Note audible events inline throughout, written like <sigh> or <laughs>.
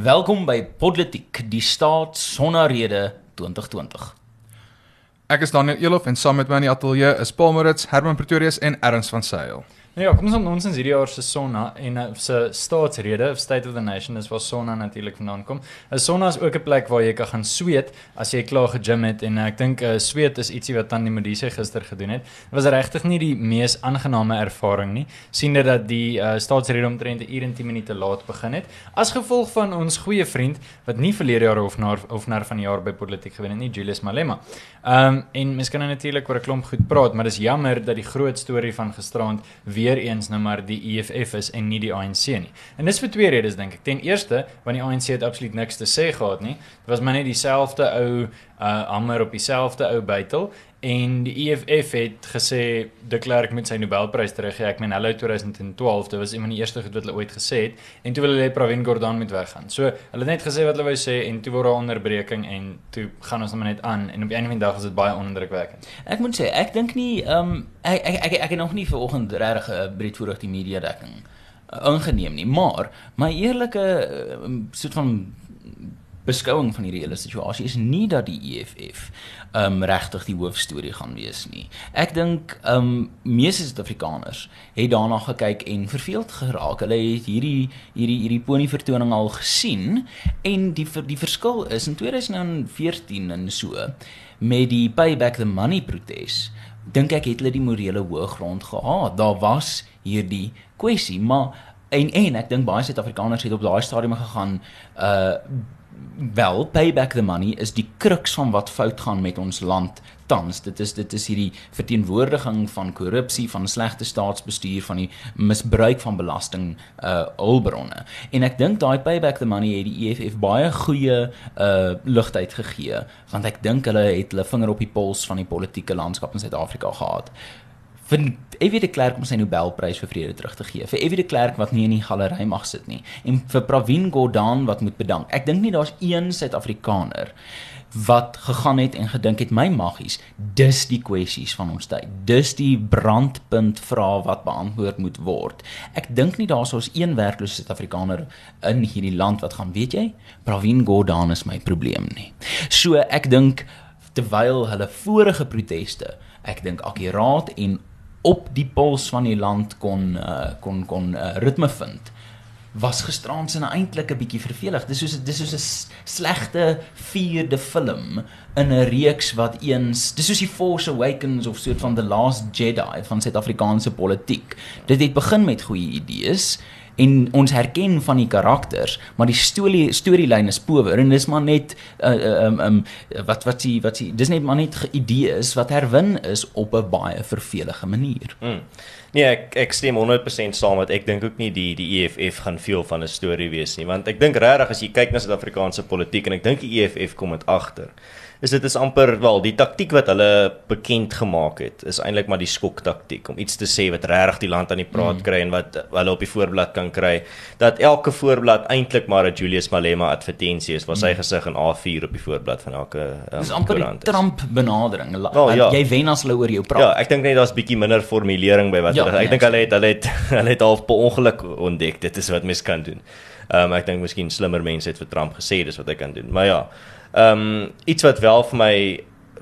Welkom by Politiek, die staat sonarede 2020. Ek is Daniel Elof en saam met my in die ateljee is Paul Moritz, Herman Pretorius en Erns van Sail. Nou ja, kom ons ons in hierdie jaar se Sonna en uh, se staatsrede of State of the Nation is waar Sonna natuurlik vandaan kom. 'n Sonna is ook 'n plek waar jy kan gaan sweet as jy klaar gegym het en uh, ek dink uh, sweet is ietsie wat Tannie Modise gister gedoen het. Dit was regtig nie die mees aangename ervaring nie. sien dit dat die uh, staatsrede omtrent 'n uur en 10 minute laat begin het as gevolg van ons goeie vriend wat nie verlede jaar of na of na van die jaar by politiek gewen het nie, Julius Malema. Ehm um, en mens kan nou natuurlik oor 'n klomp goed praat, maar dis jammer dat die groot storie van gisteraand weer eens nou maar die EFF is en nie die ANC nie. En dis vir twee redes dink ek. Ten eerste, want die ANC het absoluut niks te sê gehad nie. Dit was maar net dieselfde ou uh hamer op dieselfde ou bytel en die EFF het gesê de Klerk met sy Nobelprys teruggee. Ek meen hulle 2012, dit was een van die eerste goed wat hulle ooit gesê het en toe wil hulle Pravin Gordhan met weggaan. So hulle het net gesê wat hulle wou sê en toe word daar onderbreking en toe gaan ons net aan en op 'n van die dag is dit baie onindrukwekkend. Ek moet sê, ek dink nie um, ek, ek ek ek het nog nie vanoggend regtig 'n uh, breedvoerig die media dekking uh, ingeneem nie, maar my eerlike soort van beskouing van hierdie hele situasie is nie dat die EFF um regtig die hoofstorie gaan wees nie. Ek dink um meeste Suid-Afrikaners het daarna gekyk en verveeld geraak. Hulle het hierdie hierdie hierdie pony vertoning al gesien en die die verskil is in 2014 en so met die payback the money protes. Dink ek het hulle die morele hoëgrond gehad. Daar was hierdie kwessie, maar en en ek dink baie Suid-Afrikaners het op daai stadium gegaan uh wel payback the money is die kruks van wat fout gaan met ons land tans. Dit is dit is hierdie verteenwoordiging van korrupsie van slegte staatsbestuur van die misbruik van belasting uh hulpbronne. En ek dink daai payback the money het die EFF baie goeie uh ligtheid gegee want ek dink hulle het hulle vinger op die pols van die politieke landskap in Suid-Afrika gehad vir Evie de Klerk om sy Nobelprys vir vrede terug te gee. Vir Evie de Klerk wat nie in die galery mag sit nie en vir Pravin Gordhan wat moet bedank. Ek dink nie daar's een Suid-Afrikaner wat gegaan het en gedink het my maggies dis die kwessies van ons tyd dis die brandpunt vrae wat beantwoord moet word ek dink nie daar's ons een werklose suid-afrikaner in hierdie land wat gaan weet jy Pravin Gordhan is my probleem nie so ek dink terwyl hulle vorige proteste ek dink akkuraat en op die pols van die land kon uh, kon kon uh, ritme vind was gisteraand se eintlik 'n bietjie vervelig. Dis soos dis soos 'n slegte vierde film in 'n reeks wat eens dis soos die Force Awakens of soort van The Last Jedi van Suid-Afrikaanse politiek. Dit het begin met goeie idees en ons herken van die karakters, maar die storie storielyn is power en dis maar net uh, um um wat wat sie wat sie dis net maar net idees wat herwin is op 'n baie vervelige manier. Mm. Nee, ek ek stem 100% saam met ek dink ook nie die die EFF gaan veel van 'n storie wees nie, want ek dink regtig as jy kyk na Suid-Afrikaanse politiek en ek dink die EFF kom met agter is dit is amper wel die taktik wat hulle bekend gemaak het is eintlik maar die skok taktik om iets te sê wat regtig die land aan die praat mm. kry en wat hulle op die voorblad kan kry dat elke voorblad eintlik maar 'n Julius Malema advertensie is waar sy mm. gesig in A4 op die voorblad van elke um, Dis amper die Trump benadering well, ja. jy wen as hulle oor jou praat Ja ek dink net daar's bietjie minder formulering by wat ja, ek dink hulle het hulle het hulle het half per ongeluk ontdek dit is wat mens kan doen Um, ek dink miskien slimmer mense het vir Trump gesê dis wat hy kan doen. Maar ja, Ehm um, iets wat wel vir my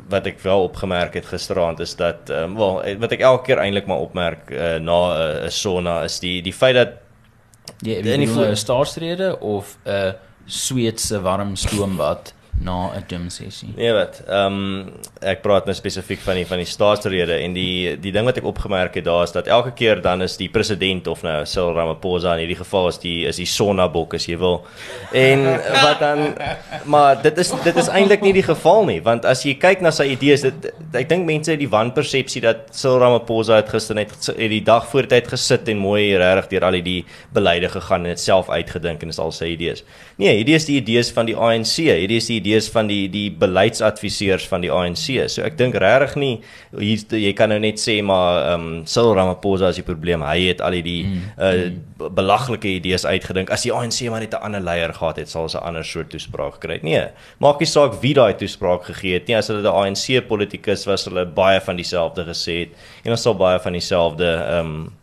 wat ek wel opgemerk het gisteraand is dat ehm um, wel wat ek elke keer eintlik maar opmerk uh, na 'n uh, uh, sonna is die die feit dat die in die staatsrede of 'n uh, Sweedse warm stoombad na 'n gym sessie. Nee wat. Ehm um, ek praat nou spesifiek van die van die staatsrede en die die ding wat ek opgemerk het daar is dat elke keer dan is die president of nou Cyril Ramaphosa in hierdie geval is die is die sonnabok as jy wil. En wat dan maar dit is dit is eintlik nie die geval nie want as jy kyk na sy idees dit ek dink mense het die wanpersepsie dat Cyril Ramaphosa het gister net het die dag voor tyd gesit en mooi regtig deur al die beleide gegaan en dit self uitgedink en is al sy idees. Nee, hierdie is die idees van die ANC. Hierdie is die idees van die die beleidsadviseurs van die ANC. So ek dink regtig nie hier jy kan nou net sê maar ehm um, Cyril Ramaphosa is die probleem. Hy het al die mm, uh, mm. belaglike idees uitgedink. As die ANC maar net 'n ander leier gehad het, sal ons 'n ander soort toespraak kry. Nee, maak nie saak wie daai toespraak gegee het nie. As hulle 'n ANC politikus was, hulle baie van dieselfde gesê het en ons sal baie van dieselfde ehm um,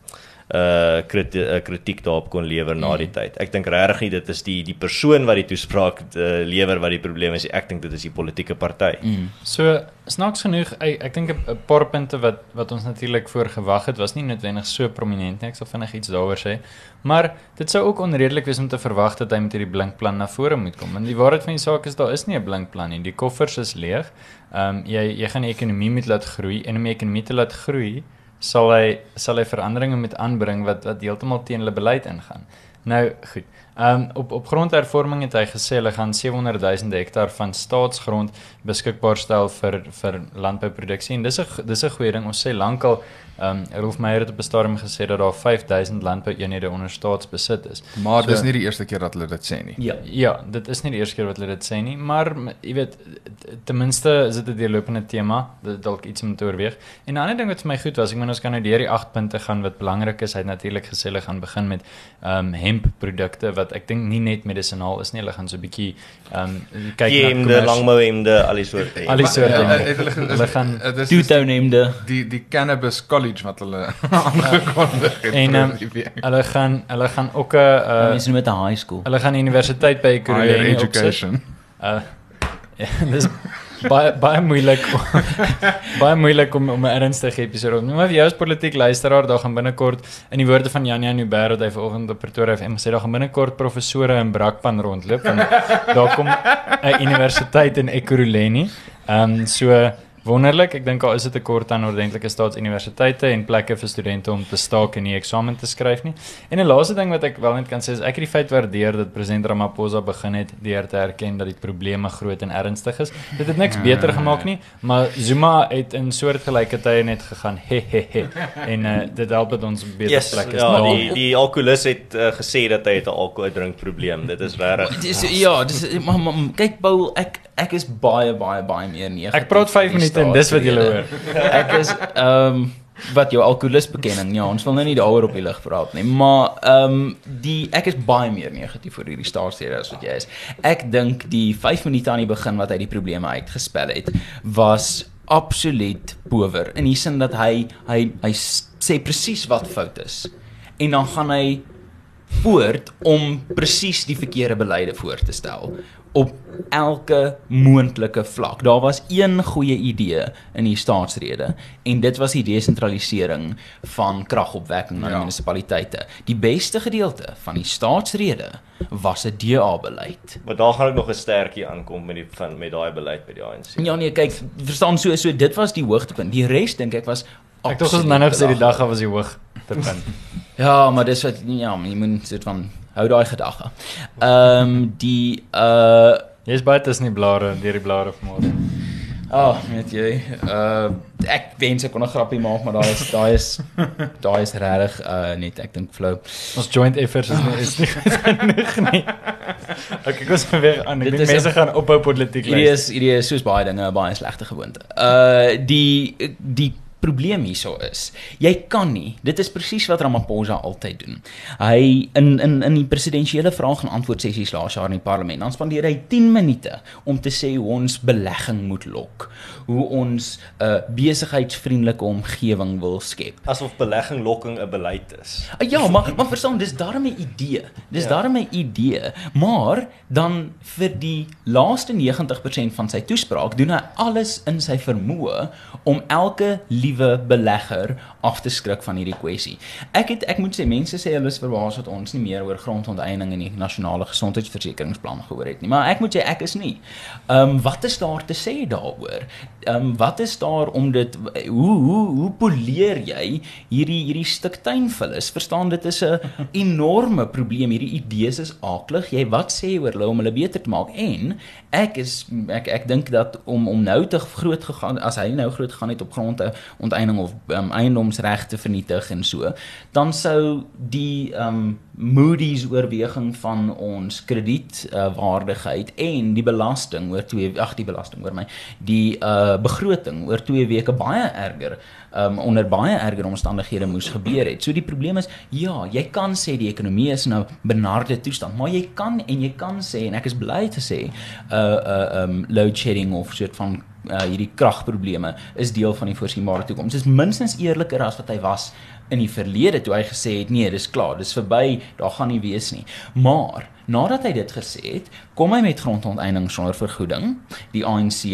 uh kriti uh, kritiek daarop kon lewer na die tyd. Ek dink regtig nie dit is die die persoon wat die toespraak uh, lewer wat die probleem is. Ek dink dit is die politieke party. Mm. So snaaks genoeg, ek, ek dink 'n paar punte wat wat ons natuurlik voorgewag het, was nie noodwendig so prominent nie. Ek sal vinnig iets daaroor sê. Maar dit sou ook onredelik wees om te verwag dat hy met hierdie blinkplan na vore moet kom. En die waarheid van die saak is daar is nie 'n blinkplan nie. Die koffers is leeg. Ehm um, jy jy gaan die ekonomie moet laat groei en om die ekonomie te laat groei, sal hy sal hy veranderinge moet aanbring wat wat heeltemal teen hulle beleid ingaan. Nou goed. Ehm um, op op grondhervorming het hy gesê hulle gaan 700 000 hektaar van staatsgrond beskikbaar stel vir vir landbouproduksie en dis 'n dis 'n goeie ding. Ons sê lankal ehm um, Rolf Meyer het op 'n stadium gesê dat daar 5000 landboueenhede onder staatsbesit is. Maar So- dis nie die eerste keer dat hulle dit sê nie. Ja. Ja, dit is nie die eerste keer wat hulle dit sê nie, maar jy weet ten minste is dit 'n deurlopende tema, dit dalk iets om te oorweeg. En 'n ander ding wat vir my goed was, ek meen ons kan nou deur die 8 punte gaan wat belangrik is. Hy het natuurlik gesê hulle gaan begin met ehm um, hempprodukte wat ek dink nie net medisinaal is nie, hulle gaan so 'n bietjie ehm um, kyk Hemde, kommers- langmouhemde, al die soorte. Al die hemde. soorte hemde. eh, het hulle gaan eh, dis Toetoenemde. die die Cannabis College wat hulle <laughs> aangekondig het. En, die week. hulle gaan hulle gaan ook 'n Uh, Mense noem dit 'n high school. hulle gaan die universiteit by Ekurhuleni opsit. education. Uh <laughs> dis baie baie moeilik <laughs> baie moeilik om om 'n ernstige episode op. Maar vir jou as politiek luisteraar, daar gaan binnekort in die woorde van Janja Nuber wat hy vanoggend op Pretoria FM gesê, daar gaan binnekort professore in Brakpan rondloop en daar kom 'n universiteit in Ekurhuleni. Ehm um, so wonderlik. Ek dink daar is 'n tekort aan ordentlike staatsuniversiteite en plekke vir studente om te staak en nie eksamen te skryf nie. En 'n laaste ding wat ek wel net kan sê is ek het die feit waardeer dat president Ramaphosa begin het deur te erken dat die probleme groot en ernstig is. Dit het niks beter gemaak nie, maar Zuma het in soortgelyke tye net gegaan he he he en uh, dit help dat ons beter Yes, plek is. ja, Nou, die die alkoholist het uh, gesê dat hy het 'n alkoholdrinkprobleem. Dit is regtig. Dis ja, dis maar, maar kyk Paul, ek ek is baie baie baie meer negatief. Ek praat 5 oor die minute en dis wat jy hoor. <laughs> Ek is ehm um, wat jou alkoholis bekenning. Ja, ons wil nou nie daaroor op die lig praat nie, maar ehm um, die ek is baie meer negatief oor hierdie staatsrede as wat jy is. Ek dink die 5 minute aan die begin wat hy die probleme uitgespel het, was absoluut power in die sin dat hy hy hy sê presies wat fout is. En dan gaan hy voort om presies die verkeerde beleide voor te stel op elke moontlike vlak. Daar was een goeie idee in die staatsrede en dit was die desentralisering van kragopwekking aan Ja. munisipaliteite. Die beste gedeelte van die staatsrede was 'n DA-beleid. Maar daar gaan ook nog 'n sterkie aankom met die van met daai beleid by die ANC. Ja nee, kyk, verstaan so so dit was die hoogtepunt. Die res dink ek was Ek dink ons absoluut nou gesê die dag was die hoogtepunt. <laughs> Ja, maar dis wat ja, jy moet soort van hou daai gedagte. Ehm um, die uh Jy's baie tussen die blare, deur die blare vanmôre. Ah, oh, weet jy, uh ek wens ek kon 'n grappie maak, maar daai is daai is daai is regtig uh net ek dink flou. Ons joint efforts is nie is nie genoeg nie. Okay, kom ons weer aan. Ek dink mense gaan ophou politiek Hierdie is hierdie is soos baie dinge baie slegte gewoonte. Uh die die probleem hierso is, jy kan nie. Dit is presies wat Ramaphosa altyd doen. Hy in in in die presidensiële vraag en antwoord sessies laas jaar in die parlement, dan spandeer hy 10 minute om te sê hoe ons belegging moet lok, hoe ons 'n uh, besigheidsvriendelike omgewing wil skep. Asof belegging lokking 'n beleid is. Ah, Ja, maar maar verstaan, dis darm 'n idee. Dis Ja. darm 'n idee, maar dan vir die laaste 90% van sy toespraak doen hy alles in sy vermoë om elke liewe belegger af te skrik van hierdie kwessie. Ek het ek moet sê mense sê hulle is verbaas dat ons nie meer oor grondonteiening en die nasionale gesondheidsversekeringsplan gehoor het nie, maar ek moet sê ek is nie. Ehm um, wat is daar te sê daaroor? Ehm um, wat is daar om dit hoe hoe hoe poleer jy hierdie hierdie stuk tuinvullis? Verstaan dit is 'n <laughs> enorme probleem. Hierdie idees is aaklig. Jy wat sê oor hulle om hulle beter te maak? En ek is ek ek dink dat om om nou te groot gegaan as hy nou groot gegaan het op gronde onteiening of um, eiendomsregte vernietig en so, dan sou die um Moody's oorweging van ons krediet uh, en die belasting oor twee ag die belasting oor my die uh begroting oor twee weke baie erger um onder baie erger omstandighede moes gebeur het. So die probleem is ja, jy kan sê die ekonomie is nou benarde toestand, maar jy kan en jy kan sê en ek is bly te sê uh uh um load shedding of soort van uh, hierdie kragprobleme is deel van die voorsienbare toekoms. Dit is minstens eerliker as wat hy was in die verlede toe hy gesê het nee, dis klaar, dis verby, daar gaan nie wees nie. Maar nadat hy dit gesê het, kom hy met grondonteiening sonder vergoeding. Die ANC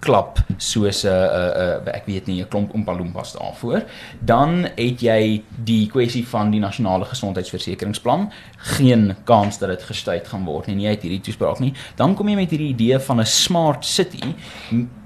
klap soos 'n uh, uh, ek weet nie 'n klomp ompalompas daarvoor. Dan het jy die kwessie van die nasionale gesondheidsversekeringsplan, geen kans dat dit gestuit gaan word nie. Nie uit hierdie toespraak nie. Dan kom jy met hierdie idee van 'n smart city.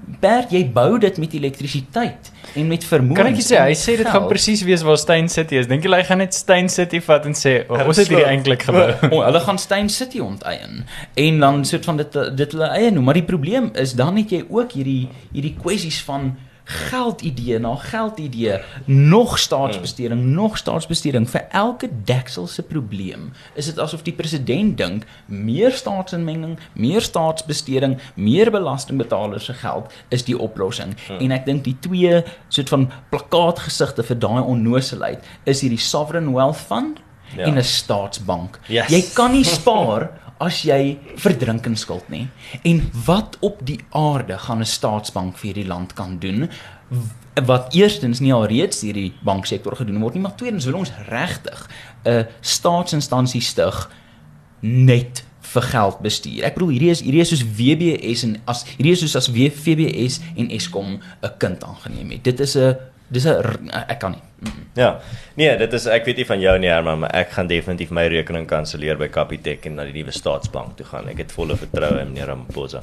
Bert, jy bou dit met elektrisiteit en met vermoë. Kan ek sê hy sê dit gaan presies wees waar Stein City is. Dink jy hy gaan net Stein City vat en sê oh, ons het hierdie eintlik gebou? <laughs> oh, hulle gaan Stein City onteien en dan soort van dit dit hulle eie noem, maar die probleem is dan het jy ook hierdie hierdie kwessies van geldidee na geldidee, nog staatsbesteding, nog staatsbesteding vir elke deksel se probleem. Is dit asof die president dink meer staatsinmenging, meer staatsbesteding, meer belastingbetalers se geld is die oplossing. Hmm. En ek dink die twee soort van plakkaatgesigte vir daai onnoosheid is hierdie sovereign wealth fund ja. en 'n staatsbank. Yes. Jy kan nie spaar <laughs> as jy verdrink in skuld nie. En wat op die aarde gaan 'n staatsbank vir hierdie land kan doen? Wat eerstens nie alreeds hierdie banksektor gedoen word nie, maar tweedens wil ons regtig 'n staatsinstansie stig net vir geld bestuur. Ek bedoel hierdie is hierdie is soos WBS en as hierdie is soos as WBS en Eskom 'n kind aangeneem het. Dit is 'n dis 'n ek kan nie. Ja. Nee, dit is ek weet nie van jou nie Herman, maar ek gaan definitief my rekening kanselleer by Capitec en na die nuwe staatsbank toe gaan. Ek het volle vertroue in meneer Ramaphosa.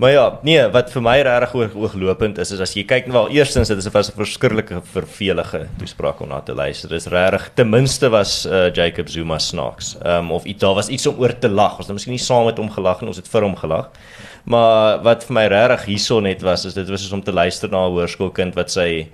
Maar ja, nee, wat vir my regtig oog, ooglopend is is as jy kyk wel eerstens dit is 'n verskriklike vervelige toespraak om na te luister. Dis regtig ten minste was uh, Jacob Zuma snaaks. Ehm um, of iets daar was iets om oor te lag. Ons het miskien nie saam met hom gelag en ons het vir hom gelag. Maar wat vir my regtig hierson net was is dit was soos om te luister na 'n hoërskoolkind wat sy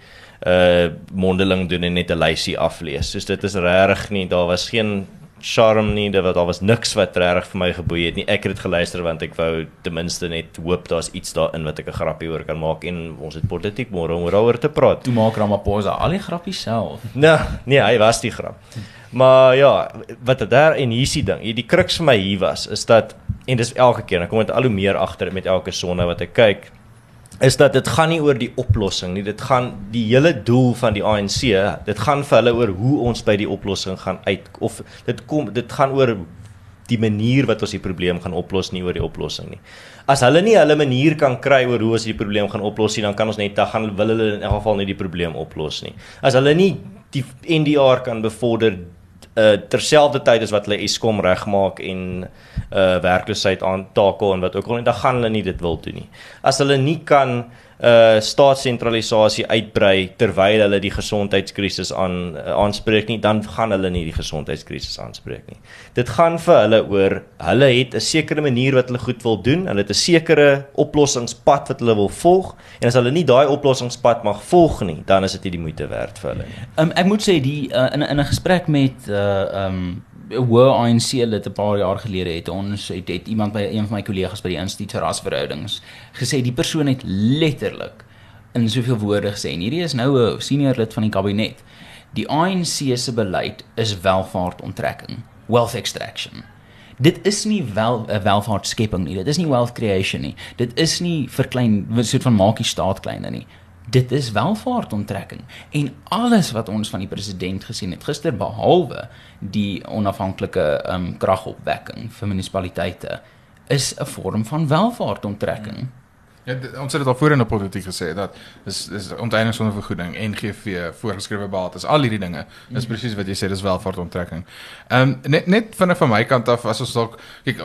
uh mondeling doen en net 'n lysie aflees. Soos dit is regtig nie, daar was geen charm nie, daar was daar was niks wat regtig vir my geboei het nie. Ek het dit geluister want ek wou ten minste net hoop daar's iets daarin wat ek 'n grappie oor kan maak en ons het politiek môre om daaroor te praat. Toe maak Ramaphosa al die grappies self. Nee, nee, hy was die grap. Maar ja, wat daar en hier is die ding. Die kruks vir my hier was is dat en dis elke keer, dan kom dit al hoe meer agter met elke sonne wat ek kyk is dat dit gaan nie oor die oplossing nie. Dit gaan die hele doel van die ANC, dit gaan vir hulle oor hoe ons by die oplossing gaan uit of dit kom dit gaan oor die manier wat ons die probleem gaan oplos nie oor die oplossing nie. As hulle nie hulle manier kan kry oor hoe ons die probleem gaan oplos nie, dan kan ons net dan gaan wil hulle in elk geval nie die probleem oplos nie. As hulle nie die NDR kan bevorder uh terselfdertyd as wat hulle Eskom regmaak en uh werkloosheid aantakel en wat ook al en dan gaan hulle nie dit wil doen nie. As hulle nie kan uh staatssentralisasie uitbrei terwyl hulle die gesondheidskrisis aan uh, aanspreek nie, dan gaan hulle nie die gesondheidskrisis aanspreek nie. Dit gaan vir hulle oor hulle het 'n sekere manier wat hulle goed wil doen, hulle het 'n sekere oplossingspad wat hulle wil volg en as hulle nie daai oplossingspad mag volg nie, dan is dit nie die moeite werd vir hulle nie. Um, ek moet sê die uh, in in 'n gesprek met uh um hoe ANC lid 'n paar jaar gelede het ons het, het iemand by een van my kollegas by die Instituut vir Rasverhoudings gesê die persoon het letterlik in soveel woorde gesê en hierdie is nou 'n senior lid van die kabinet. Die ANC se beleid is welvaartonttrekking, wealth extraction. Dit is nie wel 'n welvaartskepping nie. Dit is nie wealth creation nie. Dit is nie vir klein soort van maak die staat kleiner nie dit is welvaartonttrekking en alles wat ons van die president gesien het gister behalwe die onafhanklike um, kragopwekking vir munisipaliteite is 'n vorm van welvaartonttrekking. Hmm. Ja, ons het dit al voorheen op politiek gesê dat dis dis onteiening sonder vergoeding en GV voorgeskrewe bates al hierdie dinge is presies wat jy sê dis welvaartonttrekking. Ehm um, net net van van my kant af as ons dalk kyk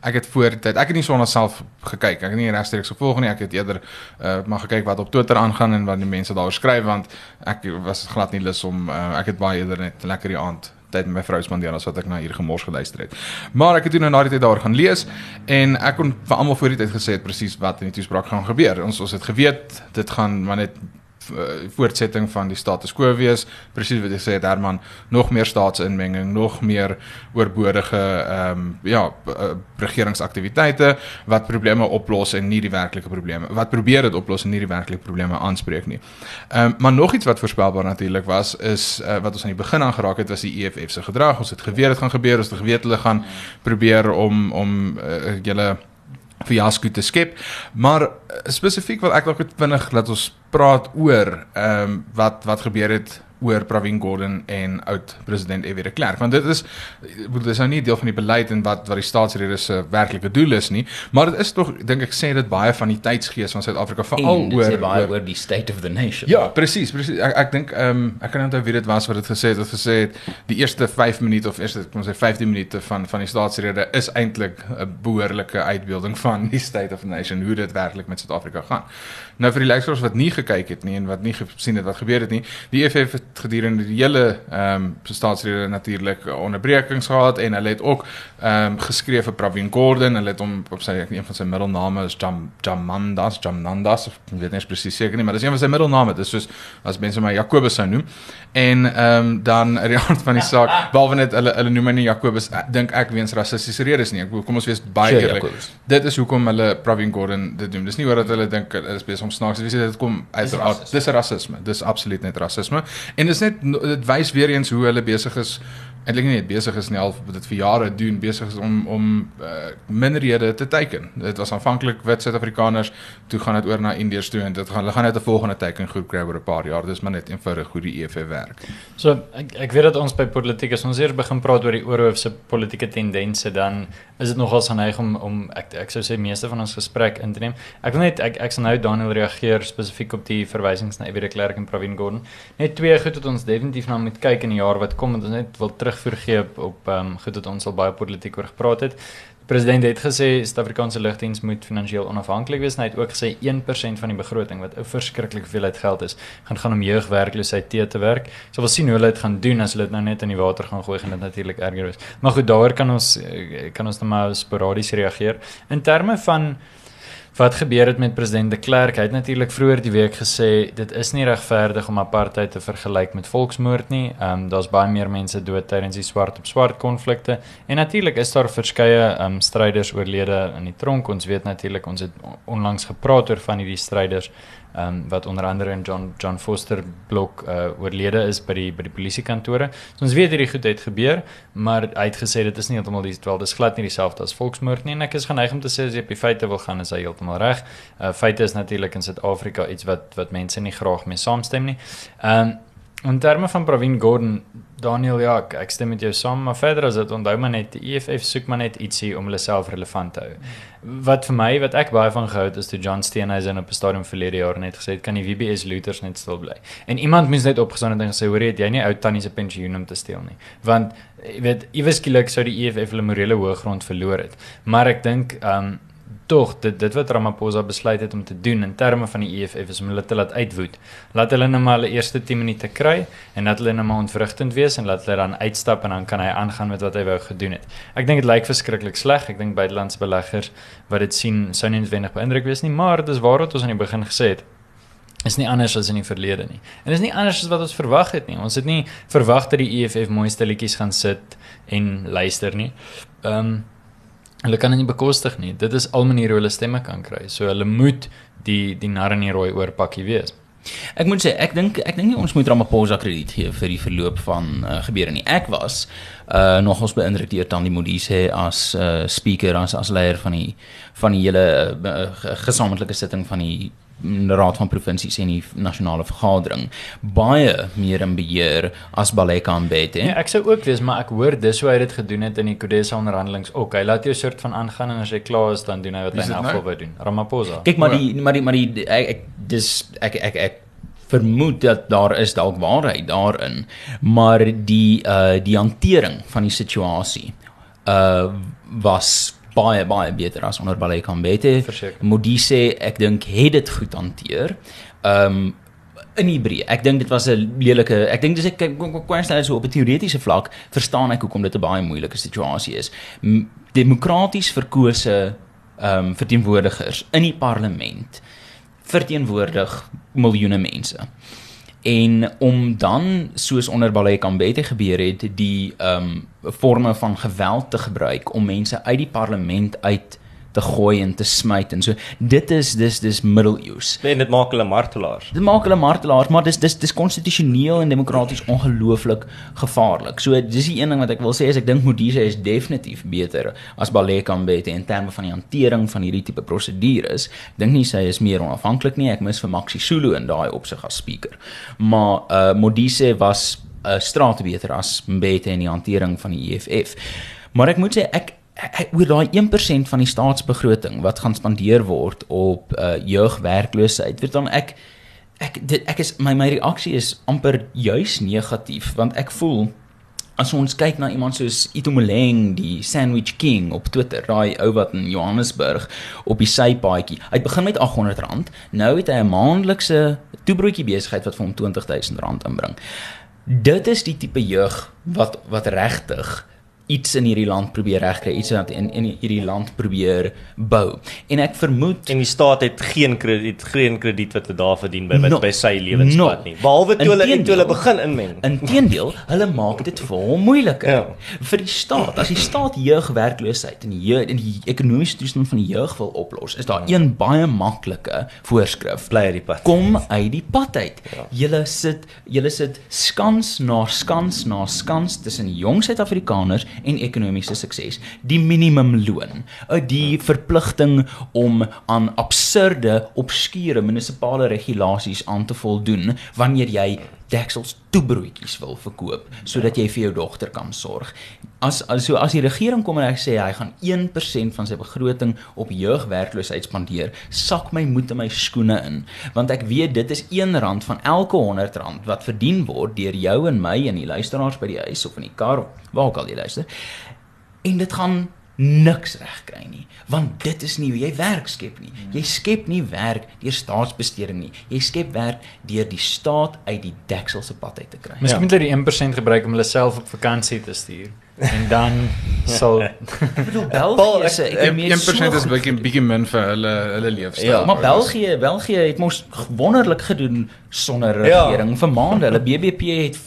ek het voor tyd ek het nie sonder self gekyk ek het nie regstreeks gevolg nie ek het eerder uh, maar gekyk wat op Twitter aangaan en wat die mense daar skryf want ek was glad nie lus om uh, ek het baie eerder net lekker die aand tyd met my vrou spandeer as wat ek na hier gemors geluister het. Maar ek het toe nou na die tyd daar gaan lees en ek kon vir almal voor die tyd gesê het presies wat in die toespraak gaan gebeur. Ons ons het geweet dit gaan maar net uh, voortsetting van die status quo wees. Presies wat jy sê Herman, nog meer staatsinmenging, nog meer oorbodige ehm um, ja, uh, regeringsaktiwiteite wat probleme oplos en nie die werklike probleme. Wat probeer dit oplos en nie die werklike probleme aanspreek nie. Ehm um, maar nog iets wat voorspelbaar natuurlik was is uh, wat ons aan die begin aangeraak het was die EFF se gedrag. Ons het geweet dit gaan gebeur, ons het geweet hulle gaan probeer om om uh, julle fiasco te skep. Maar uh, spesifiek wil ek dalk net vinnig laat ons praat oor ehm um, wat wat gebeur het oor Pravin Gordhan en oud president F.W. de Klerk want dit is dit is nou nie deel van die beleid en wat wat die staatsrede se werklike doel is nie maar dit is tog dink ek sê dit baie van die tydsgees van Suid-Afrika veral oor oor oor die state of the nation. Ja, presies, presies. Ek ek dink ehm um, ek kan onthou wie dit was wat dit gesê het, het gesê het die eerste 5 minute of eerste kom ons sê 15 minute van van die staatsrede is eintlik 'n behoorlike uitbeelding van die state of the nation hoe dit werklik met Suid-Afrika gaan. Nou vir die luisteraars wat nie gekyk het nie en wat nie gesien het wat gebeur het nie, die EFF het gedurende die hele ehm um, staatsrede natuurlik onderbrekings gehad en hulle het ook ehm um, geskryf vir Pravin Gordhan, hulle het hom op sy een van sy middelname is Jam Jamandas, Jamnandas, ek weet nie presies seker nie, maar dis een van sy middelname. Dit is soos as mense my Jakobus sou noem. En ehm um, dan uit die aard van die saak, behalwe net hulle hulle noem my nie Jakobus, ek dink ek weens rassistiese redes nie. Ek kom ons wees baie Sure, eerlik. Dit is hoekom hulle Pravin Gordhan dit doen. Dis nie oor dat hulle dink hulle is besig om snaaks te wees. Dit kom uiteraard rassisme. dis rasisme. Dis absoluut net rasisme. En dis net dit wys weer eens hoe hulle besig is eintlik nie net besig is nie al dit vir jare doen besig is om om uh, minderhede te teiken. Dit was aanvanklik wit Suid-Afrikaners, toe gaan dit oor na Indiërs toe en dit gaan hulle gaan net 'n volgende teikengroep kry oor 'n paar jaar. Dis maar net eenvoudig hoe die EFF werk. So ek ek weet dat ons by politiek as ons eers begin praat oor die oorhoof se politieke tendense dan is dit nogal geneig om om ek ek sou sê meeste van ons gesprek in te neem. Ek wil net ek ek sal nou Daniel reageer spesifiek op die verwysings na Evie de Klerk en Pravin Gordhan. Net twee goed wat ons definitief na moet kyk in die jaar wat kom en ons net wil terugvoer gee op op ehm um, goed wat ons al baie politiek oor gepraat het. Die president het gesê Suid-Afrikaanse lugdiens moet finansiëel onafhanklik wees en hy het ook gesê 1% van die begroting wat 'n verskriklike hoeveelheid geld is, gaan gaan om jeugwerkloosheid te te werk. So we'll sien hoe hulle dit gaan doen as hulle dit nou net in die water gaan gooi gaan dit natuurlik erger wees. Maar goed, daaroor kan ons eh, kan ons net maar sporadies reageer. In terme van Wat gebeur het met president de Klerk? Hy het natuurlik vroeër die week gesê dit is nie regverdig om apartheid te vergelyk met volksmoord nie. Ehm um, daar's baie meer mense dood tydens die swart op swart konflikte en natuurlik is daar verskeie ehm um, stryders oorlede in die tronk. Ons weet natuurlik ons het onlangs gepraat oor van hierdie stryders um, wat onder andere in John John Foster blok uh, oorlede is by die by die polisiekantore. So ons weet hierdie goed het gebeur, maar hy het gesê dit is nie heeltemal dieselfde, dis glad nie dieselfde as volksmoord nie en ek is geneig om te sê as jy op die feite wil gaan is hy heeltemal reg. Uh, feite is natuurlik in Suid-Afrika iets wat wat mense nie graag mee saamstem nie. Ehm um, in terme van Pravin Gordhan Daniel ja, ek, ek stem met jou saam, maar verder as dit onthou maar net die EFF soek maar net ietsie om hulle self relevant te hou. Wat vir my wat ek baie van gehou het is toe John Steenhuisen op 'n stadium verlede jaar net gesê het kan die WBS looters net stil bly. En iemand moes net opgestaan het en gesê hoor jy het jy nie ou tannie se pensioen om te steel nie. Want jy weet iewes skielik sou die EFF hulle morele hoëgrond verloor het. Maar ek dink ehm um, tog dit dit wat Ramaphosa besluit het om te doen in terme van die EFF is om hulle te laat uitwoed. Laat hulle net maar hulle eerste 10 minute kry en laat hulle net maar ontwrigtend wees en laat hulle dan uitstap en dan kan hy aangaan met wat hy wou gedoen het. Ek dink dit lyk verskriklik sleg. Ek dink buitelandse beleggers wat dit sien sou nie noodwendig beïndruk wees nie, maar dis waar wat ons aan die begin gesê het is nie anders as in die verlede nie. En is nie anders as wat ons verwag het nie. Ons het nie verwag dat die EFF mooi stilletjies gaan sit en luister nie. Ehm um, Hulle kan dit nie bekostig nie. Dit is al maniere hoe hulle stemme kan kry. So hulle moet die die nar in die rooi oorpakkie wees. Ek moet sê ek dink ek dink nie ons moet Ramaphosa krediet gee vir die verloop van uh, gebeure nie. Ek was uh nogals beïndruk deur Tandi Modise as uh speaker as as leier van die van die hele uh, gesamentlike sitting van die raad van provinsies en die nasionale vergadering baie meer in beheer as Baleka Mbete. Ja, ek sou ook wees, maar ek hoor dis hoe hy dit gedoen het in die Kodesa onderhandelings ook. Hy laat jou soort van aangaan en as hy klaar is dan doen hy wat hy nou wil doen. Ramaphosa. Kyk maar die maar die maar die ek, ek dis ek ek ek vermoed dat daar is dalk waarheid daarin, maar die uh die hantering van die situasie uh was baie baie beter as onder Baleka Mbete. Verseker. Modise ek dink het dit goed hanteer. Um in die breë. Ek dink dit was 'n lelike ek dink dis ek kwessie so op 'n teoretiese vlak verstaan ek hoekom dit 'n baie moeilike situasie is. M demokraties verkose ehm um, verteenwoordigers in die parlement verteenwoordig miljoene mense. En om dan soos onder Baleka Mbete gebeur het die ehm um, forme van geweld te gebruik om mense uit die parlement uit te gooi en te smyt en so. Dit is dis dis middeleeus. En dit maak hulle martelaars. Dit maak hulle martelaars, maar dis dis dis konstitusioneel en demokraties ongelooflik gevaarlik. So dis die een ding wat ek wil sê is ek dink Modise is definitief beter as Baleka Mbete in terme van die hantering van hierdie tipe prosedures. Ek dink nie sy is meer onafhanklik nie. Ek mis vir Maxi Sulu in daai opsig as speaker. Maar uh Modise was 'n uh, straat beter as Mbete in die hantering van die EFF. Maar ek moet sê ek oor daai 1% van die staatsbegroting wat gaan spandeer word op uh jeugwerkloosheid. Weet dan ek ek dit ek is my my reaksie is amper juis negatief want ek voel as ons kyk na iemand soos Ito Moleng, die Sandwich King op Twitter, daai ou wat in Johannesburg op die sypaadjie. Hy het begin met R800, nou het hy 'n maandelikse toebroodjie besigheid wat vir hom R20000 inbring. Dit is die tipe jeug wat wat regtig iets in hierdie land probeer regkry, iets wat in in hierdie land probeer bou. En ek vermoed En die staat het geen krediet, geen krediet wat hulle daar verdien by by, No. by sy lewenspad No. nie. Behalwe toe hulle toe hulle begin inmeng. Inteendeel, hulle maak dit vir hom moeiliker. Ja. Vir die staat, as die staat jeugwerkloosheid en die jeug, en die ekonomiese toestand van die jeug wil oplos, is daar een baie maklike voorskrif. Bly uit die pad. Kom uit die pad uit. Julle sit julle sit skans na skans na skans tussen jong Suid-Afrikaners en ekonomiese sukses. Die minimumloon, uh, die verpligting om aan absurde, obskure munisipale regulasies aan te voldoen wanneer jy deksels toebroodjies wil verkoop sodat jy vir jou dogter kan sorg. As as so as die regering kom en hy sê hy gaan 1% van sy begroting op jeugwerkloosheid spandeer, sak my moed in my skoene in, want ek weet dit is R1 van elke R100 wat verdien word deur jou en my en die luisteraars by die huis of in die kar of waar ook al jy luister. En dit gaan niks reg kry nie want dit is nie hoe jy werk skep nie jy skep nie werk deur staatsbesteding nie jy skep werk deur die staat uit die deksel se pad uit te kry Miskien moet hulle die 1% gebruik om hulle self op vakansie te stuur. En dan <laughs> sal <laughs> bedoel <laughs> Paul, België ekonomie is 1% so is bietjie bietjie min vir hulle hulle leefstyl. Ja, Maar België, België het mos wonderlik gedoen sonder Ja. regering vir maande. Hulle BBP het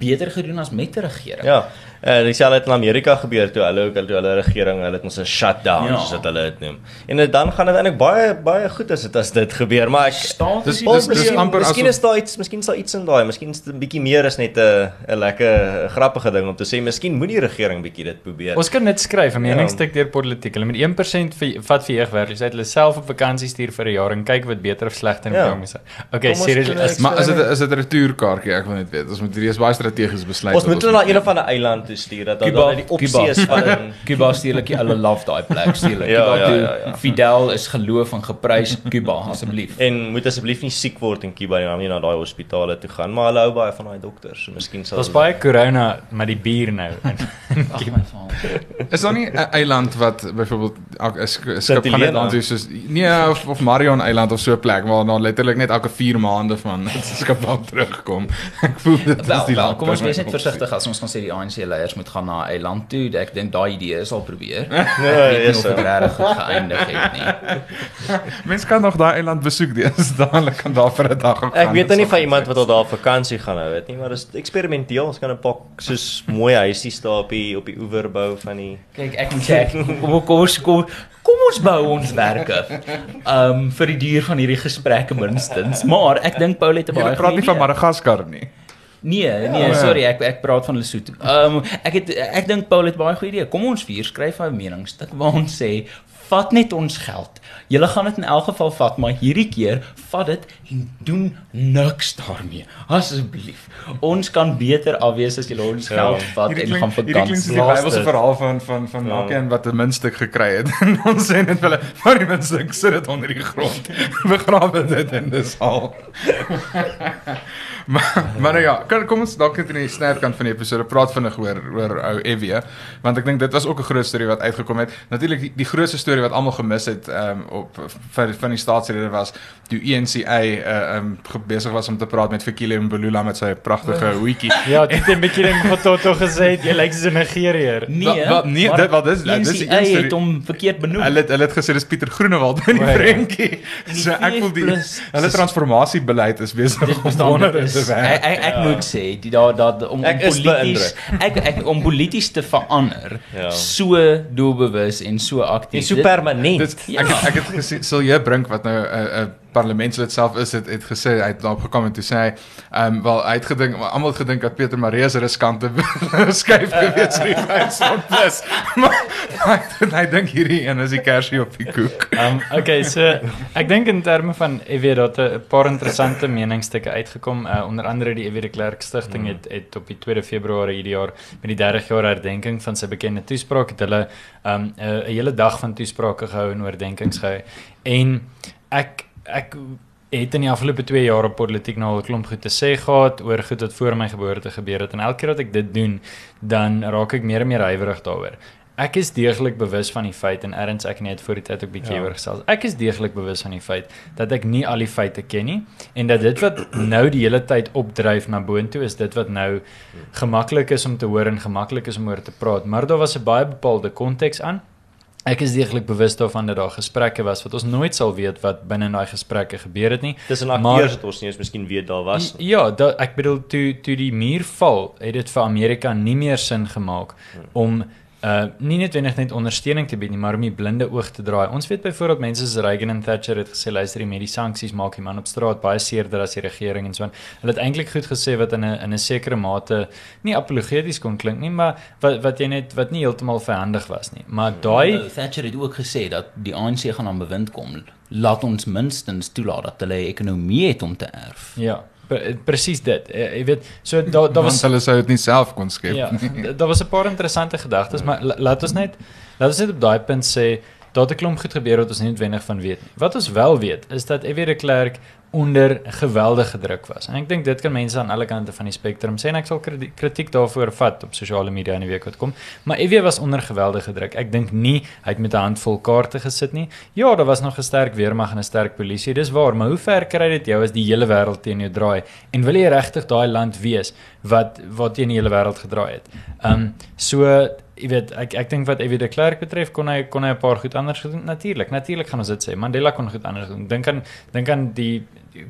beter gedoen as met 'n regering. Ja. En dieselfde het in Amerika gebeur toe hulle ook toe hulle regering, hulle het ons 'n shutdown Ja. soos hulle dit noem. En dit- dan gaan dit eintlik baie baie goed as dit as dit gebeur, maar ek Staat Dis- is dis- dis amper Miskien is daar iets, miskien is daar iets in daai, miskien is dit 'n bietjie meer as net 'n 'n lekker grappige ding om te sê. Miskien moet die regering bietjie dit probeer. Ons kan net skryf 'n meningsstuk Ja. deur politiek. Hulle met 1% vir vat vir jeugwerkloosheid, hulle self op vakansie stuur vir 'n jaar en kyk wat beter of slegter Ja. met hom is. Okay, seriously. Maar is dit is dit 'n retourkaartjie? Ek wil net weet. Ons moet hierdie is baie strategies besluit. Ons moet hulle na een of ander eiland toe stuur dat Cuba- dan die opsie is van <laughs> Cuba steelik hulle love daai plek steelik. <laughs> Ja, Cuba ja, toe ja, ja. Fidel is geloof en geprys Cuba asseblief. en moet asseblief nie siek word in Cuba nie, dan nie na daai hospitale toe gaan, maar hulle hou baie van daai dokters, so miskien sal Daar's baie corona met die bier nou. Ag my vader. Is daar nie 'n eiland wat byvoorbeeld skip gaan net aan toe soos nee of, of Marion eiland of so 'n plek waar dan letterlik net elke 4 maande van <laughs> skip dan terugkom. Ek voel dit Wel, is die wel, land. kom ons wees net versigtig as ons gaan sê die ANC leiers moet gaan na 'n eiland toe. Ek dink daai idee is al probeer. Ja, Ek weet nie of dit regtig goed geëindig het nie. Mense kan nog daai eiland besoek, dis dadelik kan daar vir 'n dag gaan. Ek weet nie van iemand wat al daar op vakansie gaan hou, weet nie, maar dis eksperimenteel. Ons kan 'n pak soos mooi huisies daar op die op die oewer bou van die Kyk, ek moet sê kom kom ons kom kom ons bou ons werke. Um vir die duur van hierdie gesprekke minstens. Maar ek dink Paul het 'n Jy baie praat nie van. Madagaskar nie. Nee, nee, Ja. sorry, ek ek praat van Lesotho. Um ek het ek dink Paul het baie goeie idee. Kom ons vier skryf 'n meningsstuk waar ons sê vat net ons geld. Julle gaan dit in elk geval vat, maar hierdie keer vat dit en doen niks daarmee. Asseblief. Ons kan beter afwees as julle ons Ja. geld vat en gaan hierdie klink soos vakansie. die Laaste. Bybelse verhaal van van van Ja. elkeen wat 'n muntstuk gekry het. <laughs> En ons sê net vir hulle, "Van die muntstuk sit dit onder die grond. <laughs> Begrawe dit en dis al." <laughs> maar maar nou ja, kan, kom ons dalk net in die snerkant van die episode praat vinnig oor oor ou Evie, want ek dink dit was ook 'n groot storie wat uitgekom het. Natuurlik die, die grootste storie wat almal gemis het ehm um, op van van die staatsrede was toe ENCA uh, ehm um, besig was om te praat met Fikile Mbalula met sy pragtige hoetjie. Ja, dit het 'n bietjie ding van Toto gesê, jy lyk soos 'n Nigeriër. Nee, wel, nee, maar dit- wel, dis- dis die NCA een storie. het hom verkeerd benoem. Hulle het hulle het gesê dis Pieter Groenewald in die ja. prentjie. die So ek wil die hulle transformasiebeleid is besig om Verstaan, wonder dit te is- werk. Ek ek, ek moet ek sê, die daar daar om, om Ek is polities ek ek om polities te verander Ja. so doelbewus en so En aktief. so Dit- permanent. Dit ek het, ek het gesien Silje Brink wat nou 'n uh, 'n parlementslid self is het, het gesê hy het daarop gekom en toe sê hy ehm um, wel hy het gedink almal het gedink dat Pieter Marie se riskante <laughs> skuif gewees vir die Vryheidsfront <laughs> plus. maar hy, hy dink hierdie een is die kersie op die koek. Um okay, so ek dink in terme van EW dat 'n paar interessante meningsstukke uitgekom. Uh, onder andere die EW de Klerk Stichting het het op die 2 Februarie hierdie jaar met die 30 jaar herdenking van sy bekende toespraak het hulle um 'n uh, hele dag van toesprake gehou en oordeenkings gehou. En ek ek het in die afgelope 2 jaar op politiek nou al 'n klomp goed te sê gehad oor goed wat voor my geboorte gebeur het en elke keer wat ek dit doen, dan raak ek meer en meer huiwerig daaroor. Ek is deeglik bewus van die feit en erns ek net voor die tyd ook bietjie Ja. oor gesels. Ek is deeglik bewus van die feit dat ek nie al die feite ken nie en dat dit wat nou die hele tyd opdryf na boontoe is dit wat nou gemaklik is om te hoor en gemaklik is om oor te praat, maar daar was 'n baie bepaalde konteks aan. Ek is deeglik bewus daarvan dat daar gesprekke was wat ons nooit sal weet wat binne in daai gesprekke gebeur het nie. Tussen Maar- akteurs het ons nie eens miskien weet daar was nie. Ja, da, ek bedoel toe toe die muur val, het dit vir Amerika nie meer sin gemaak om uh nie noodwendig net ondersteuning te bied nie, maar om die blinde oog te draai. Ons weet byvoorbeeld mense soos Reagan en Thatcher het gesê luister, die met die sanksies maak die man op straat baie seerder as die regering en so aan. Hulle het eintlik goed gesê wat in 'n in 'n sekere mate nie apologeties kon klink nie, maar wat wat jy net wat nie heeltemal verhandig was nie. Maar daai Nou, Thatcher het ook gesê dat die ANC gaan aan bewind kom. Laat ons minstens toelaat dat hulle 'n ekonomie het om te erf. ja, pre, presies dit. Uh, jy weet, so daar daar was hulle sou dit nie self kon skep Ja, nie. daar was 'n paar interessante gedagtes, maar la, laat ons net laat ons net op daai punt sê dat 'n klomp goed gebeur wat ons nie noodwendig van weet nie. Wat ons wel weet is dat F.W. de Klerk onder geweldige druk was. En ek dink dit kan mense aan alle kante van die spektrum sê en ek sal kriti- kritiek daarvoor vat op sosiale media in die week wat kom. Maar F.W. was onder geweldige druk. Ek dink nie hy het met 'n handvol kaarte gesit nie. Ja, daar was nog 'n sterk weermag en 'n sterk polisie. Dis waar, maar hoe ver kry dit jou as die hele wêreld teen jou draai? En wil jy regtig daai land wees wat wat teen die hele wêreld gedraai het? Ehm um, so jy weet ek ek dink wat F.W. de Klerk betref kon hy kon hy 'n paar goed anders gedoen natuurlik natuurlik gaan ons dit sê Mandela kon goed anders doen dink aan dink aan die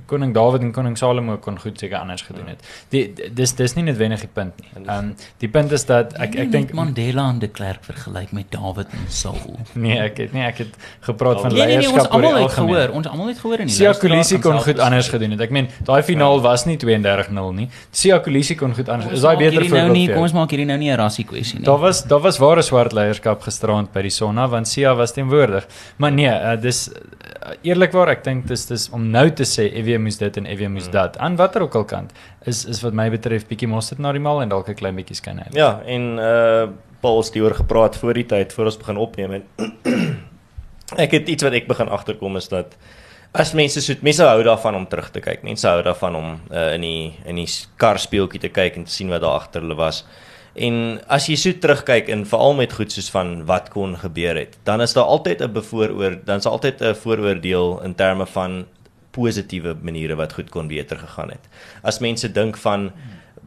koning Dawid en koning Salomo kon goed seker anders gedoen het die dis dis nie noodwendig die punt nie ehm um, die punt is dat ek ek dink Mandela en de Klerk vergelyk met David en Saul. <laughs> nee ek het nie ek het gepraat van Nee nee nee, ons leierskap almal het gehoor. Ons almal het gehoor in die Sia luisteraar Kolisi kan kon goed anders gedoen het. Ek meen, daai finaal was nie 32-0 nie. Sia Kolisi kon goed anders. Is daai beter nou voorbeeld nie, vir kom ons maak hierdie nou nie 'n rassie kwessie nie. Daar was daar was ware swart leierskap gisterand by die Sonna want Sia was teenwoordig. Maar nee, uh, dis uh, eerlikwaar ek dink dis dis om nou te sê EW moes dit en EW moes dat aan watter ook al kant is is wat my betref bietjie mos dit na die mal en dalk 'n klein bietjie skyn uit. Ja, en uh Paul het hieroor gepraat voor die tyd voor ons begin opneem en <clears throat> ek het iets wat ek begin agterkom is dat as mense so mense hou daarvan om terug te kyk. Mense hou daarvan om uh, in die in die kar speeltjie te kyk en te sien wat daar agter hulle was. En as jy so terugkyk en veral met goed soos van wat kon gebeur het, dan is daar altyd 'n bevooroor, dan's altyd 'n vooroordeel in terme van positiewe maniere wat goed kon beter gegaan het. As mense dink van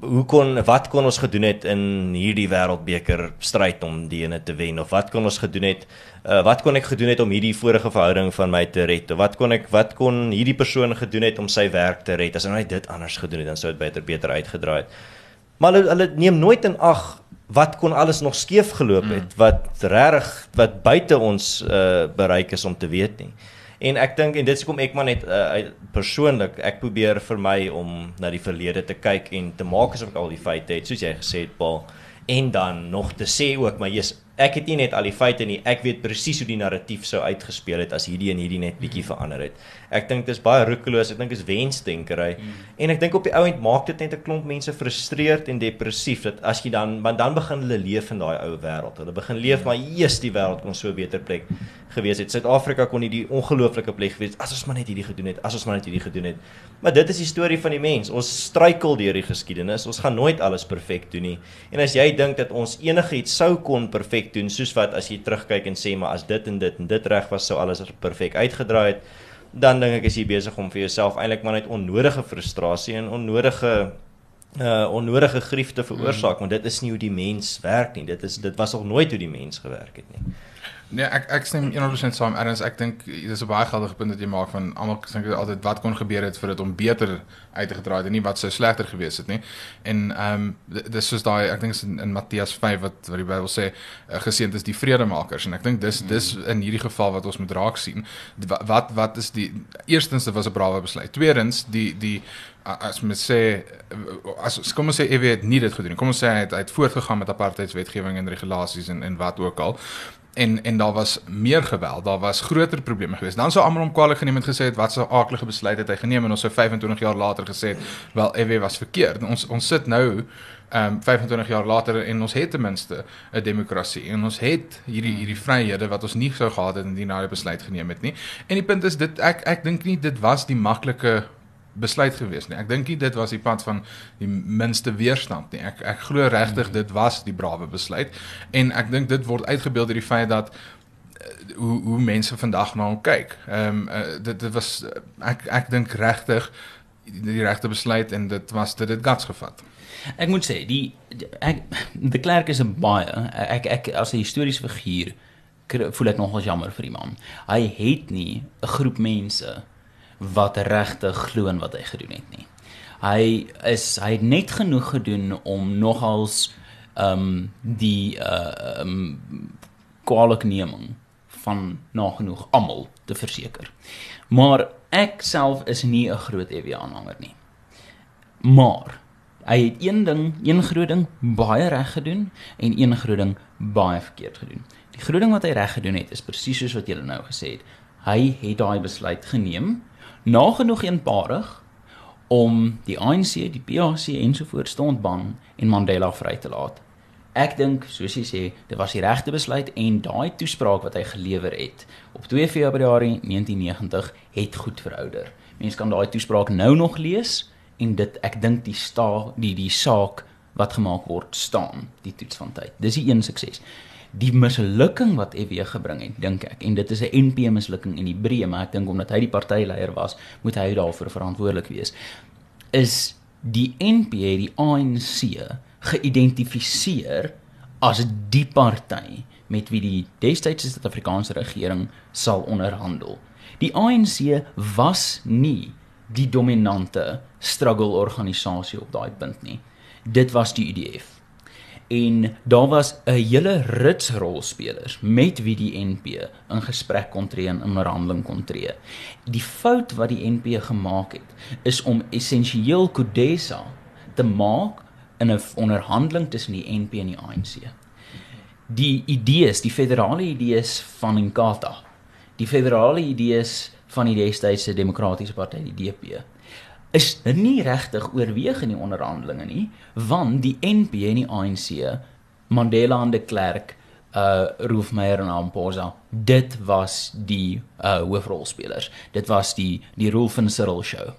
hoe kon wat kon ons gedoen het in hierdie wêreldbeker stryd om die ene te wen? Of wat kon ons gedoen het uh, wat kon ek gedoen het om hierdie vorige verhouding van my te red? Of wat kon ek wat kon hierdie persoon gedoen het om sy werk te red? As hy net dit anders gedoen het dan sou dit beter beter uitgedraai het. Maar hulle, hulle neem nooit in ag wat kon alles nog skeef geloop het wat regtig wat buite ons uh, bereik is om te weet nie En ek dink en dit is kom ek maar net uh, persoonlik ek probeer vir my om na die verlede te kyk en te maak asof ek al die feite het soos jy gesê het Paul. En dan nog te sê ook maar jy's ek het nie net al die feite nie ek weet presies hoe die narratief sou uitgespeel het as hierdie en hierdie net bietjie verander het ek dink dit is baie roekeloos. Ek dink dit is wensdenkery. Mm. en ek dink op die ou end maak dit net 'n klomp mense frustreerd en depressief dat as jy dan want dan begin hulle leef in daai ou wêreld. Hulle begin leef maar eers die wêreld kon so 'n beter plek gewees het. Suid-Afrika kon nie die ongelooflike plek gewees as ons maar net hierdie gedoen het as ons maar net hierdie gedoen het. Maar dit is die storie van die mens. Ons struikel deur die geskiedenis. Ons gaan nooit alles perfek doen nie. En as jy dink dat ons enigiets sou kon perfek doen soos wat as jy terugkyk en sê maar as dit en dit en dit reg was sou alles perfek uitgedraai het dan dink ek is jy besig om vir jouself eintlik maar net onnodige frustrasie en onnodige uh onnodige grief te veroorsaak want dit is nie hoe die mens werk nie. Dit is dit was nog nooit hoe die mens gewerk het nie. Nee, ek ek stem 100% saam. Erns, ek dink dis 'n baie geldige punt wat jy maak van almal dink altyd wat kon gebeur het vir dit om beter uit te gedraai het en nie wat sou slegter gewees het nie. En ehm um, dis soos daai ek dink is in, in Matteus 5 wat wat die Bybel sê uh, geseënd is die vredemakers en ek dink dis dis in hierdie geval wat ons moet raak sien. Wat wat, is die eerstens dit was 'n brawe besluit. Tweedens die die as mens sê as kom ons sê EW het nie dit gedoen nie. Kom ons sê hy het, hy het voortgegaan met apartheidswetgewing en regulasies en en wat ook al en en daar was meer geweld, daar was groter probleme geweest. Dan sou almal hom kwaliek geneem het gesê het wat 'n aardige besluit het hy geneem en ons sou 25 jaar later gesê het wel EW was verkeerd. Ons ons sit nou ehm um, 25 jaar later en ons het ten minste 'n demokrasie en ons het hierdie hierdie vryhede wat ons nie sou gehad het indien hy die besluit geneem het nie. En die punt is dit ek ek dink nie dit was die maklike besluit gewees nie. Ek dink nie dit was die pad van die minste weerstand nie. Ek ek glo regtig dit was die brawe besluit en ek dink dit word uitgebeeld deur die feit dat uh, hoe hoe mense vandag na hom kyk. Ehm um, uh, dit dit was uh, ek ek dink regtig die regte besluit en dit was dit het gats gevat. Ek moet sê die ek die klerk is 'n baie ek ek as 'n historiese figuur voel ek nogals jammer vir die man. Hy het nie 'n groep mense wat regtig glo in wat hy gedoen het nie. Hy is hy het net genoeg gedoen om nogals ehm um, die uh ehm um, kwaliekneming van nagenoeg almal te verseker. Maar ek self is nie 'n groot EW aanhanger nie. Maar hy het een ding, een groot ding baie reg gedoen en een groot ding baie verkeerd gedoen. Die groot ding wat hy reg gedoen het is presies soos wat jy nou gesê het. Hy het daai besluit geneem nagenoeg eenparig om die ANC, die PAC ensovoorts te ontban en Mandela vry te laat. Ek dink, soos jy sê, dit was die regte besluit en daai toespraak wat hy gelewer het op 2 Februarie 1990 het goed verouder. Mense kan daai toespraak nou nog lees en dit ek dink die sta die die saak wat gemaak word staan, die toets van tyd. Dis die een sukses die mislukking wat EW gebring het, dink ek, en dit is 'n NP mislukking in die breë, maar ek dink omdat hy die partyleier was, moet hy daarvoor verantwoordelik wees. Is die NP die ANC geïdentifiseer as die party met wie die destydse Suid-Afrikaanse regering sal onderhandel. Die ANC was nie die dominante struggle organisasie op daai punt nie. Dit was die UDF en daar was 'n hele rits rolspelers met wie die NP in gesprek kon tree en in onderhandeling kon tree. Die fout wat die NP gemaak het is om essensieel Kodesa te maak in 'n onderhandeling tussen die NP en die ANC. Die idees, die federale idees van Inkatha, die federale idees van die destydse Demokratiese Party, die DP, is nie regtig oorweeg in die onderhandelinge nie, want die NP en die ANC, Mandela en de Klerk, uh Roofmeyer en Amposa, dit was die uh hoofrolspelers. Dit was die die Rolf van Cyril show.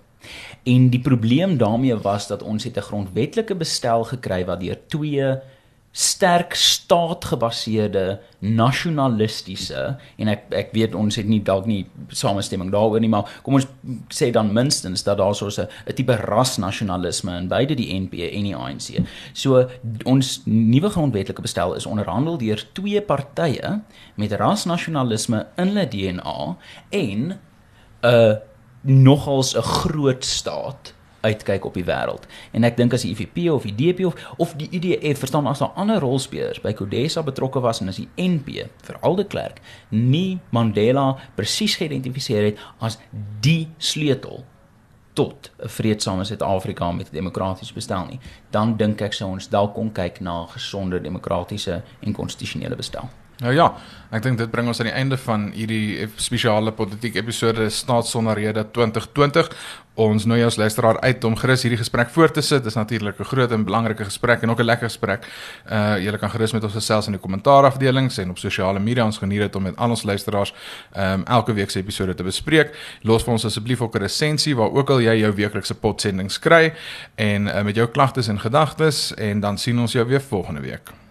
En die probleem daarmee was dat ons het 'n grondwetlike bestel gekry wat deur twee sterk staatgebaseerde nasionalistiese en ek ek weet ons het nie dalk nie samestemming daaroor nie maar kom ons sê dan minstens dat daar so 'n tipe rasnasionalisme in beide die NP en die ANC. So ons nuwe grondwetlike bestel is onderhandel deur twee partye met rasnasionalisme in hulle DNA en 'n uh, nogals 'n groot staat uitkyk op die wêreld. En ek dink as die IFP of die DP of of die IDF verstaan as daar ander rolspelers by Kodesa betrokke was en as die NP veral de Klerk nie Mandela presies geïdentifiseer het as die sleutel tot 'n vreedsame Suid-Afrika met 'n demokratiese bestel nie, dan dink ek sou ons dalk kon kyk na 'n gesonder demokratiese en konstitusionele bestel. Nou ja, ek dink dit bring ons aan die einde van hierdie spesiale politiek episode Staatsonderrede 2020. Ons nooi ons luisteraar uit om gerus hierdie gesprek voort te sit. Dit is natuurlik 'n groot en belangrike gesprek en ook 'n lekker gesprek. Uh julle kan gerus met ons gesels in die kommentaarafdeling en op sosiale media. Ons geniet dit om met al ons luisteraars um, elke week se episode te bespreek. Los vir ons asseblief ook 'n resensie waar ook al jy jou weeklikse potsendings kry en uh, met jou klagtes en gedagtes en dan sien ons jou weer volgende week.